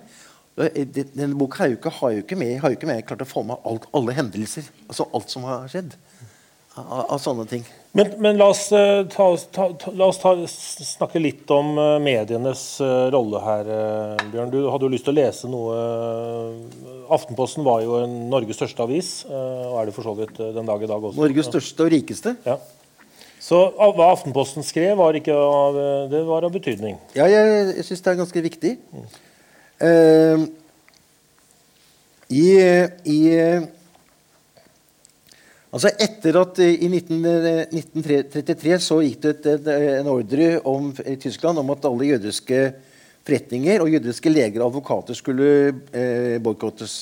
Denne boka har jo ikke, har jo ikke, med, har jo ikke med klart å få med alt, alle hendelser. Altså alt som har skjedd. Av, av sånne ting. Men, men la oss, eh, ta, ta, ta, la oss ta, snakke litt om eh, medienes eh, rolle her, Bjørn. Du hadde jo lyst til å lese noe Aftenposten var jo en Norges største avis, og er det for så vidt den dag i dag også. Norges største og rikeste. Ja. Så hva Aftenposten skrev, var ikke av, det var av betydning. Ja, jeg, jeg syns det er ganske viktig. Eh, I, i Altså Etter at eh, i 19, eh, 1933 så gikk det et, et, en ordre om, i Tyskland om at alle jødiske forretninger og jødiske leger og advokater skulle eh, boikottes.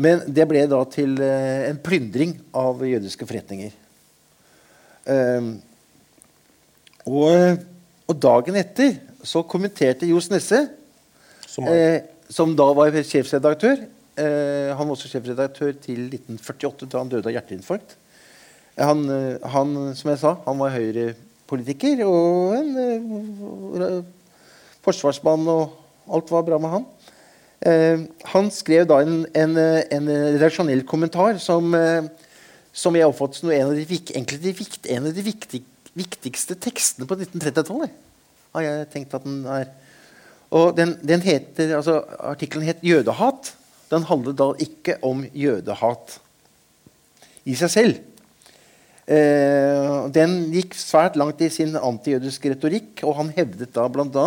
Men det ble da til eh, en plyndring av jødiske forretninger. Eh, og, og dagen etter så kommenterte Johs Nesse, Som eh, som da var sjefsredaktør eh, Han var også sjefredaktør til 1948, da han døde av hjerteinfarkt. Eh, Han, eh, han, som jeg sa, han var høyrepolitiker og en eh, forsvarsmann, og alt var bra med han. Eh, han skrev da en, en, en redaksjonell kommentar som, eh, som jeg oppfattet som en av de, de, en av de viktig, viktigste tekstene på 1930-tallet. Har jeg tenkt at den er. Og den, den heter, altså Artikkelen het 'Jødehat'. Den handlet da ikke om jødehat i seg selv. Eh, den gikk svært langt i sin antijødiske retorikk, og han hevdet da bl.a.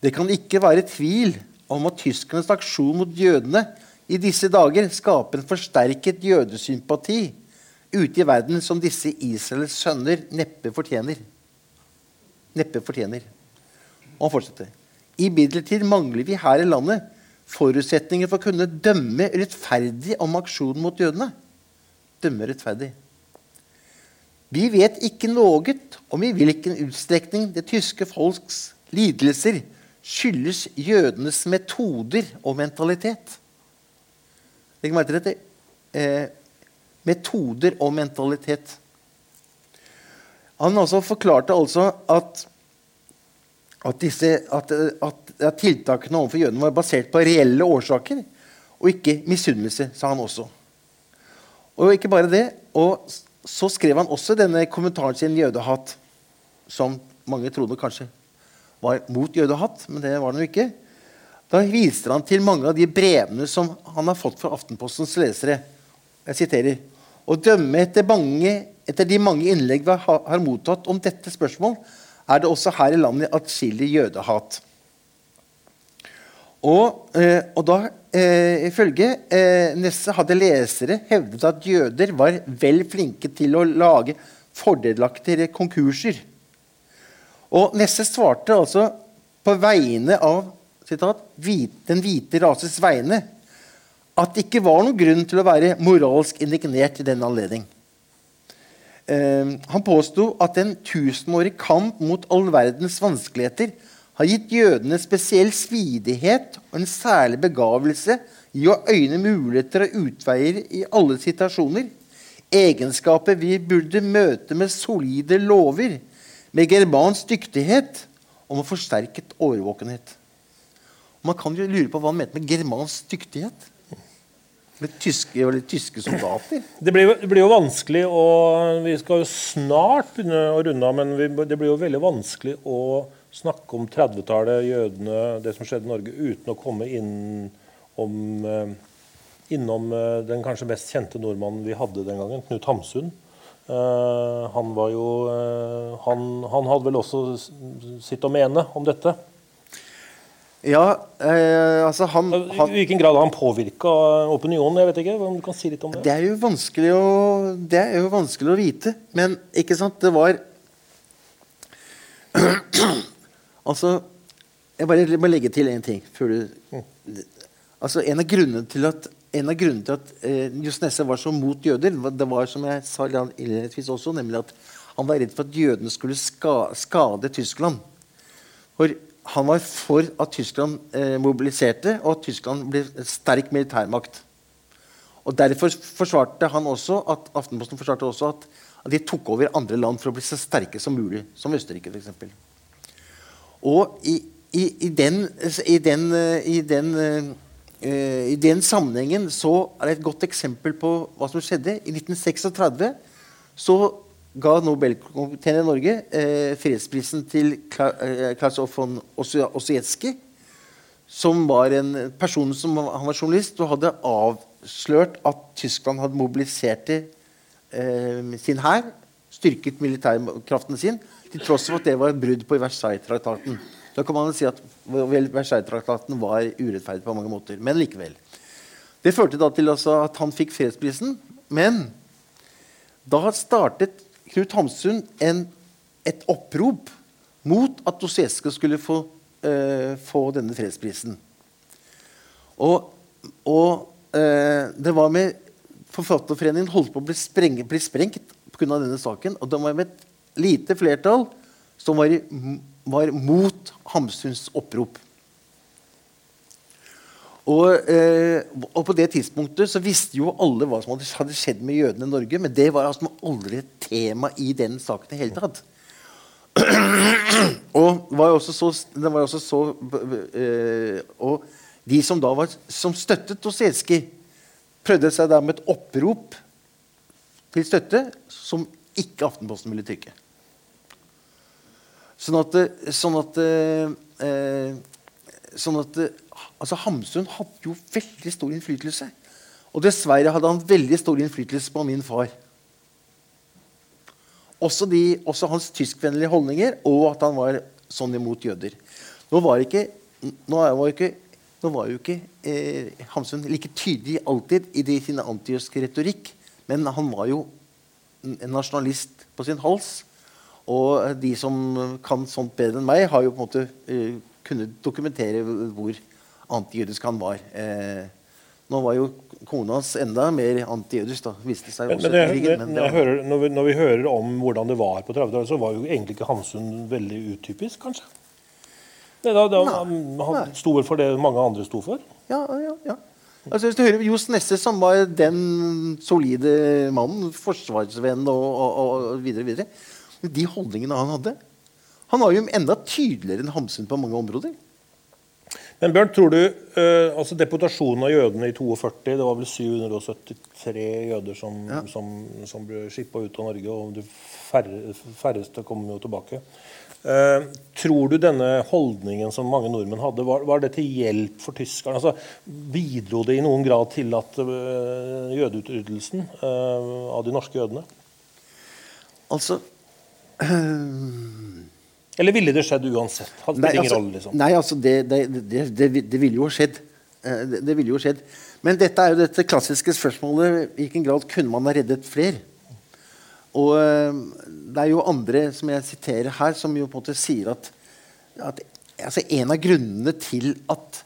Det kan ikke være tvil om at tyskernes aksjon mot jødene i disse dager skaper en forsterket jødesympati ute i verden som disse Israels sønner neppe fortjener. Neppe fortjener. Og han fortsetter. Imidlertid mangler vi her i landet forutsetninger for å kunne dømme rettferdig om aksjonen mot jødene. Dømme rettferdig. Vi vet ikke noe om i hvilken utstrekning det tyske folks lidelser skyldes jødenes metoder og mentalitet. Legg merke til dette. Eh, metoder og mentalitet. Han altså forklarte altså at, at, disse, at, at, at tiltakene overfor jødene var basert på reelle årsaker og ikke misunnelse, sa han også. Og ikke bare det. Og så skrev han også denne kommentaren sin 'jødehat', som mange trodde kanskje var mot jødehat, men det var den jo ikke. Da viser han til mange av de brevene som han har fått fra Aftenpostens lesere. Jeg siterer Å dømme etter, mange, etter de mange innlegg vi har mottatt om dette spørsmål, er det også her i landet atskillig jødehat. Og, eh, og da, eh, ifølge eh, Nesse, hadde lesere hevdet at jøder var vel flinke til å lage fordelaktige konkurser. Og Nesse svarte altså på vegne av citat, den hvite rases vegne at det ikke var noen grunn til å være moralsk indignert i den anledning. Uh, han påsto at en tusenårig kamp mot all verdens vanskeligheter har gitt jødene spesiell svidighet og en særlig begavelse i å øyne muligheter og utveier i alle situasjoner. Egenskaper vi burde møte med solide lover, med germansk dyktighet og med forsterket årvåkenhet. Man kan jo lure på hva han mente med germansk dyktighet. Litt tyske, litt tyske soldater. Det blir, det blir, jo vanskelig å Vi skal jo snart begynne å runde av, men vi, det blir jo veldig vanskelig å snakke om 30-tallet, jødene, det som skjedde i Norge, uten å komme inn om, eh, innom eh, den kanskje mest kjente nordmannen vi hadde den gangen, Knut Hamsun. Uh, han var jo uh, han, han, hadde vel også sitt å mene om dette. Ja, eh, altså han, han, I hvilken grad har han påvirka opinionen? Jeg vet ikke, om du kan si litt om Det Det er jo vanskelig å, det er jo vanskelig å vite. Men ikke sant, det var Altså Jeg bare må legge til én ting. Før du, mm. altså En av grunnene til at, en av grunnene til at eh, Johs Nesse var så mot jøder, det var som jeg sa innledningsvis også, nemlig at han var redd for at jødene skulle ska, skade Tyskland. For han var for at Tyskland eh, mobiliserte, og at Tyskland ble sterk militærmakt. Og Derfor forsvarte han også at Aftenposten forsvarte også at, at, de tok over andre land for å bli så sterke som mulig, som Østerrike f.eks. Og i, i, i, den, i, den, i, den, uh, I den sammenhengen så er det et godt eksempel på hva som skjedde. I 1936 så ga Nobelkomiteen i Norge eh, fredsprisen til Kla eh, von Ossietzky, som var en person som han var journalist og hadde avslørt at Tyskland hadde mobilisert eh, sin hær, styrket militærkraften sin, til tross for at det var et brudd på Versailles-traktaten. Da kan man si at Versailles-traktaten var urettferdig på mange måter. Men likevel. Det førte da til altså at han fikk fredsprisen. Men da startet Knut Hamsun en, et opprop mot at Dostojevskij skulle få, eh, få, denne fredsprisen. Og, og eh, det var med Forfatterforeningen holdt på å bli, spreng, bli sprengt pga. denne saken. Og det var med et lite flertall som var, var mot Hamsuns opprop. Og, eh, og, på det tidspunktet så visste jo alle hva som hadde skjedd med jødene i Norge, men det var altså aldri et tema i den saken i hele tatt. og var så, var så eh, Og de som da var, som støttet Dostojevskij, prøvde seg da med et opprop til støtte som ikke Aftenposten ville trykke. Sånn at, sånn at, eh, sånn at altså Hamsun hadde jo veldig stor innflytelse. Og dessverre hadde han veldig stor innflytelse på min far. Også, de, også hans tyskvennlige holdninger, og at han var sånn imot jøder. Nå var, ikke, nå var, ikke, nå var jo ikke eh, Hamsun like tydelig alltid i de, sin antijøske retorikk, men han var jo en nasjonalist på sin hals. Og de som kan sånt bedre enn meg, har jo på en måte eh, kunnet dokumentere hvor antijødisk han var. Eh, nå var jo kona hans enda mer antijødisk. da, viste seg men, men, det, krigen, men det, hører, når, vi, når, vi, hører om hvordan det var på 30-tallet, så var jo egentlig ikke Hamsun veldig utypisk, kanskje? Det, da, da, han, han sto vel for det mange andre sto for? Ja, ja, ja. Altså, hvis du hører Johs Nesse, som var den solide mannen, forsvarsvenn og, og, og videre, videre De holdningene han hadde Han var jo enda tydeligere enn Hamsun på mange områder. Men Bjørn, tror du uh, altså Deportasjonen av jødene i 42 Det var vel 773 jøder som, ja. som, som ble skippa ut av Norge, og de færre, færreste kom jo tilbake. Uh, tror du denne holdningen som mange nordmenn hadde, var, var det til hjelp for tyskerne? Altså, bidro det i noen grad til at uh, jødeutryddelsen av de norske jødene? Altså Eller ville det skjedd uansett? Hadde nei, altså, rolle, liksom? nei, altså det, det, det, det, ville jo skjedd. Eh, det, ville jo skjedd. Men dette er jo dette klassiske spørsmålet i hvilken grad kunne man ha reddet flere? Og eh, det er jo andre som jeg siterer her, som jo på en måte sier at, at altså en av grunnene til at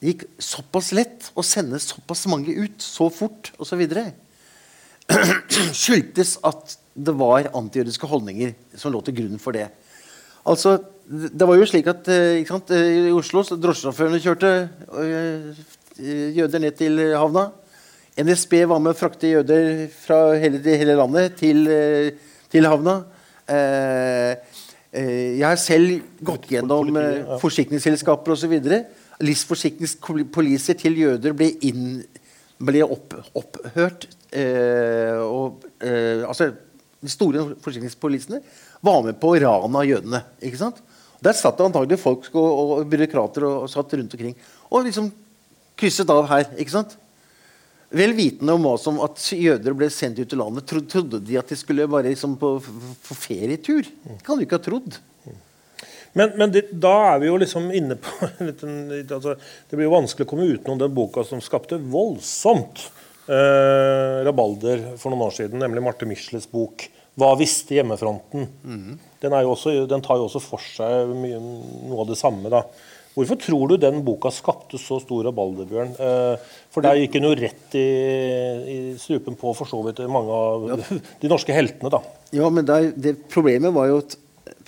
det gikk såpass lett å sende såpass mange ut så fort osv., så skyldtes at det var antijødiske holdninger som lå til grunn for det. Altså, det var jo slik at eh, sant, eh, I Oslo så drosjesjåførene kjørte øh, jøder ned til havna. NSB var med å frakte jøder fra hele, hele landet til, til havna. Eh, jeg har selv gått gjennom uh, forsikringsselskaper osv. Livsforsikringspoliser til jøder ble, inn, ble opp, opphørt. Eh, og, eh, altså, de store forsikringspolisene var med på å rane av jødene. ikke sant? Der satt det antagelig folk og, og byråkrater og, og, satt rundt omkring og liksom krysset av her. ikke sant? Vel vitende om hva som at jøder ble sendt ut i landet, trodde, trodde de at de skulle bare liksom på, på ferietur. Det kan du ikke ha trodd. Men, men det, da er vi jo liksom inne på altså, Det blir jo vanskelig å komme utenom den boka som skapte voldsomt eh, rabalder for noen år siden, nemlig Marte Micheles bok hva visste hjemmefronten? Mm. Den, også, den, tar jo også for seg mye, noe av det samme. da. Hvorfor tror du den boka skapte så stor rabalder, Bjørn? Eh, for der gikk hun jo rett i, i strupen på for så vidt mange av ja. de norske heltene. da. Ja, men der, det, problemet, var at,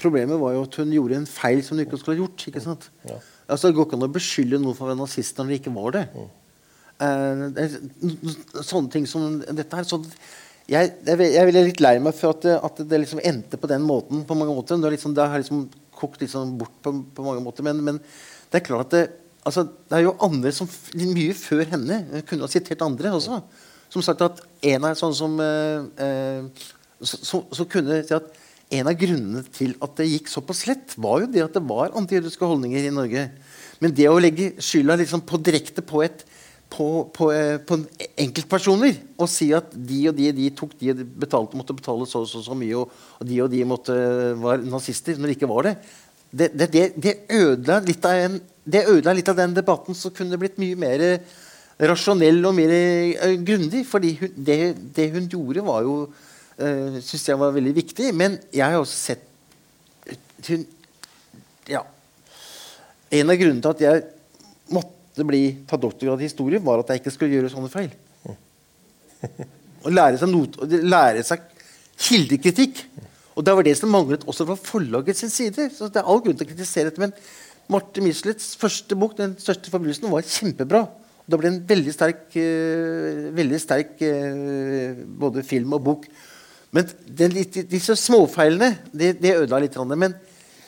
problemet, var jo at, hun gjorde en feil som hun ikke skulle ha gjort. ikke sant? Ja. Altså, Det går ikke an å beskylde noen for å være nazist når det ikke var det. Mm. Eh, sånne ting som dette her, sånn, jeg, jeg, er litt lei meg for at at det liksom endte på den måten. på mange måter. Det, liksom, det har liksom kokt liksom bort på, på, mange måter. Men, men, det er klart at det, altså, det er jo andre som mye før henne jeg kunne ha sitert andre også. Som sagt at en av sånn som eh, eh, så, så, så, kunne si at en av grunnene til at det gikk såpass lett, var jo det at det var antijødiske holdninger i Norge. Men det å legge skylda liksom på, direkte på et på, på, eh, på enkeltpersoner og si at de og de, de tok de betalte, måtte betale så og så, så, mye, og, og, de og de måtte, var nazister, når de ikke var det. Det, det, det, det ødela litt, litt, av den debatten som kunne blitt mye mer rasjonell og mer uh, grundig. fordi hun, det, hun gjorde, var jo uh, synes jeg var veldig viktig. Men jeg har også sett hun, ja, En av grunnene til at jeg måtte måtte bli, ta doktorgrad i historie, var at jeg ikke skulle gjøre sånne feil. Å lære seg, not, lære seg kildekritikk. Og det var det som manglet også fra forlaget sin side. Så det er all grunn til å kritisere dette. Men Marte Mislets første bok, 'Den største forbrytelsen', var kjempebra. Og det ble en veldig sterk, uh, veldig sterk uh, både film og bok. Men den, disse småfeilene det, det ødela litt. Men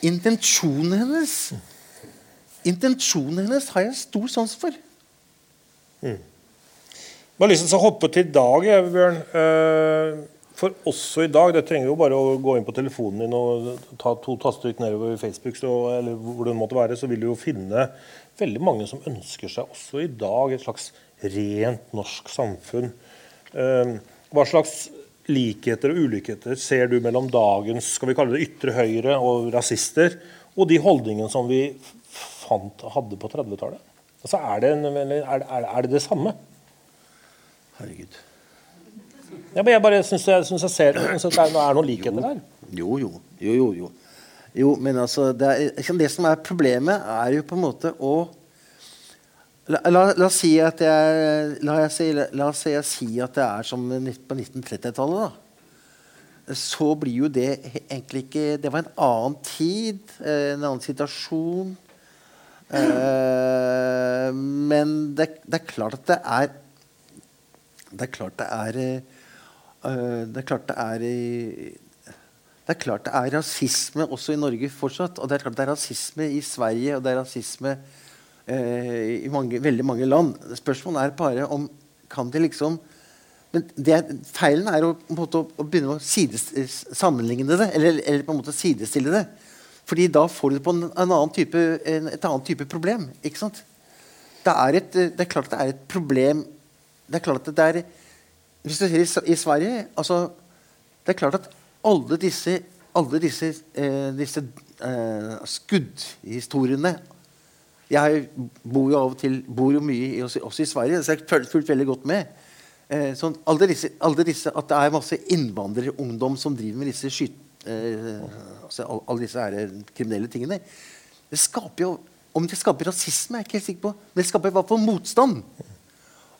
intensjonen hennes Intensjonen hennes har jeg stor sans for. Mm. Jeg har lyst til å hoppe til dag, Bjørn. Uh, For også i dag, det trenger jo bare å gå inn på telefonen din og ta to tastetrykk nedover Facebook, så, eller hvor det måtte være, så vil du jo finne veldig mange som ønsker seg også i dag et slags rent norsk samfunn. Eh, hva slags likheter og ulikheter ser du mellom dagens skal vi kalle det ytre høyre og rasister, og de holdningene som vi fant hadde på 30-tallet? Altså, er, det en, er, det, er, det det samme? Herregud. Ja, men jeg bare syns jeg, synes jeg ser synes det er, er noen likheter der. Jo, jo. jo, jo, jo. jo men altså, det, er, det, som er problemet, er jo på en måte å La, la, la oss si at jeg, la, jeg si, la oss si, jeg si at det er som på 1930-tallet. Så blir jo det egentlig ikke Det var en annen tid, eh, en annen situasjon. Eh, men det, det, er klart at det er Det er klart det er uh, Det er klart det er det er klart det er rasisme også i Norge fortsatt. Og det er klart det er rasisme i Sverige, og det er rasisme uh, i mange, veldig mange land. Spørsmålet er bare om kan de liksom men det, feilen er å, måte, å, begynne å sides, sammenligne det, eller, eller, på en måte sidestille det. Fordi da får du på en, en annen type, en, et annet type problem. ikke sant? Det er, et, det er klart det er et problem Det er klart at det er Hvis du ser i, i Sverige altså, Det er klart at alle disse, alle disse, eh, disse eh, skuddhistoriene Jeg bor jo av og til bor jo mye også, også i Sverige, så jeg har fulgt veldig godt med. Eh, sånn, alle, disse, alle disse, At det er masse innvandrerungdom som driver med disse skyt, altså, alle disse her kriminelle tingene. Det skaper jo Om det skaper rasisme, er jeg ikke helt sikker på. Men det skaper i hvert fall motstand.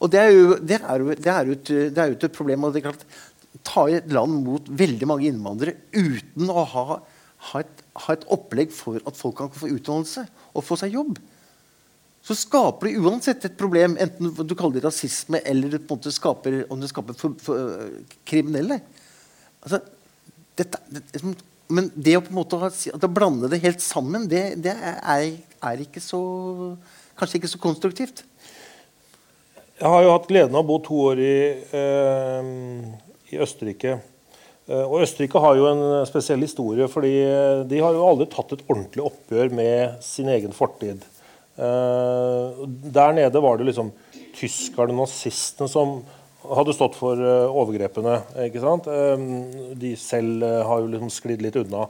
Og det er jo, det er jo, det er jo, et, det er jo et, problem. og det er klart, Ta et land mot veldig mange innvandrere uten å ha, ha, et, ha et opplegg for at folk kan få utdannelse og få seg jobb så skaper det uansett et problem, enten du kaller det rasisme eller du på en måte skaper, om det skaper for, for, uh, kriminelle. Altså, dette, det, men det å på en måte ha, å blande det helt sammen, det, det er, er, ikke så Kanskje ikke så konstruktivt. Jeg har jo hatt gleden av å bo to år i, eh, i Østerrike. Uh, og Østerrike har jo en spesiell historie, fordi de har jo aldri tatt et ordentlig oppgjør med sin egen fortid. Eh, der nede var det liksom tyskerne, nazistene, som hadde stått for uh, overgrepene. ikke sant? Uh, de selv har jo liksom sklidd litt unna.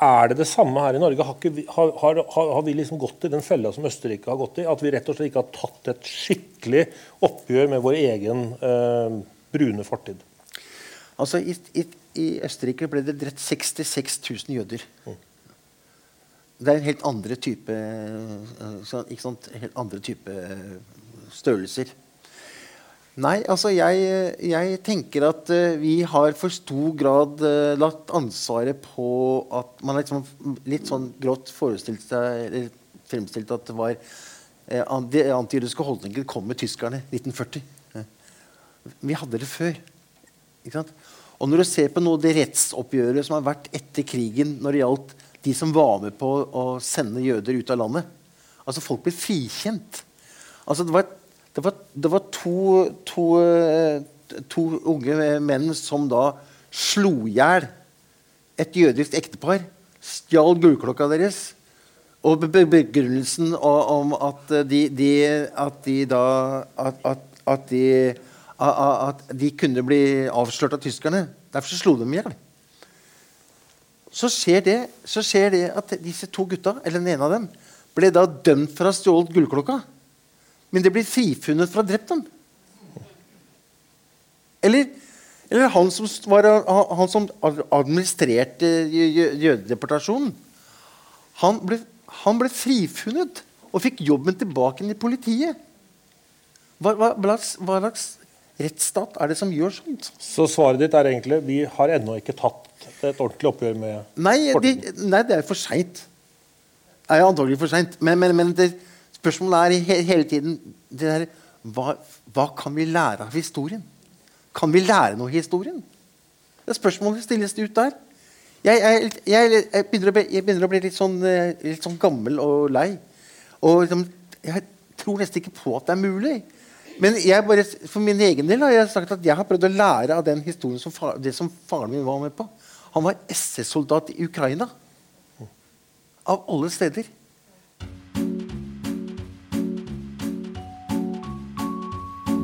Er det det samme her i Norge? Har, vi, har, har, har, vi liksom gått i den fella som Østerrike har gått i? At vi rett og slett ikke har tatt et skikkelig oppgjør med vår egen brune fortid? Altså, i, i, i, Østerrike ble det drept 66 000 jøder. Mm. Det er en helt andre type eh, ikke sant? Helt andre type eh, størrelser. Nei, altså jeg, jeg, tenker at uh, vi har for stor grad uh, latt ansvaret på at man liksom litt sånn grått forestilt seg eller fremstilt at det var de antijødiske holdninger kom med tyskerne 1940. Vi hadde det før. Og når du ser på noe av det rettsoppgjøret som har vært etter krigen når det gjaldt de som var med på å sende jøder ut av landet. Altså Folk ble frikjent. Altså Det var, det var, det var to, to, eh, to, unge menn som da slo i hjel et jødisk ektepar. Stjal gullklokka deres. Og begrunnelsen om at de, de, at de da at, at, de, at de kunne bli avslørt av tyskerne. Derfor slo de i hjel så skjer, det, så skjer det at disse to gutta, eller den ene av dem, ble da dømt for å ha stjålet gullklokka. Men det blir frifunnet ha drept ham. Eller, eller han, som var, han, som administrerte jødedeportasjonen. Han ble, han ble frifunnet og fikk jobben tilbake i politiet. Hva, hva, hva, slags rettsstat er det som gjør sånt? Så svaret ditt er egentlig vi har ennå ikke tatt et ordentlig oppgjør med Nei, de, nei det er for seint. Det er antagelig for seint. Men, men, men det, spørsmålet er he, hele tiden der, hva, hva, kan vi lære av historien? Kan vi lære noe av historien? Det er spørsmålet stilles ut der. Jeg, jeg, jeg, jeg, begynner, å bli, begynner å bli litt sånn, eh, litt sånn gammel og lei. Og liksom, jeg tror nesten ikke på at det er mulig. Men bare, for min egen del har jeg sagt at jeg har prøvd å lære av den historien som far, det som faren min var med på. Han var SS-soldat i Ukraina. Av alle steder.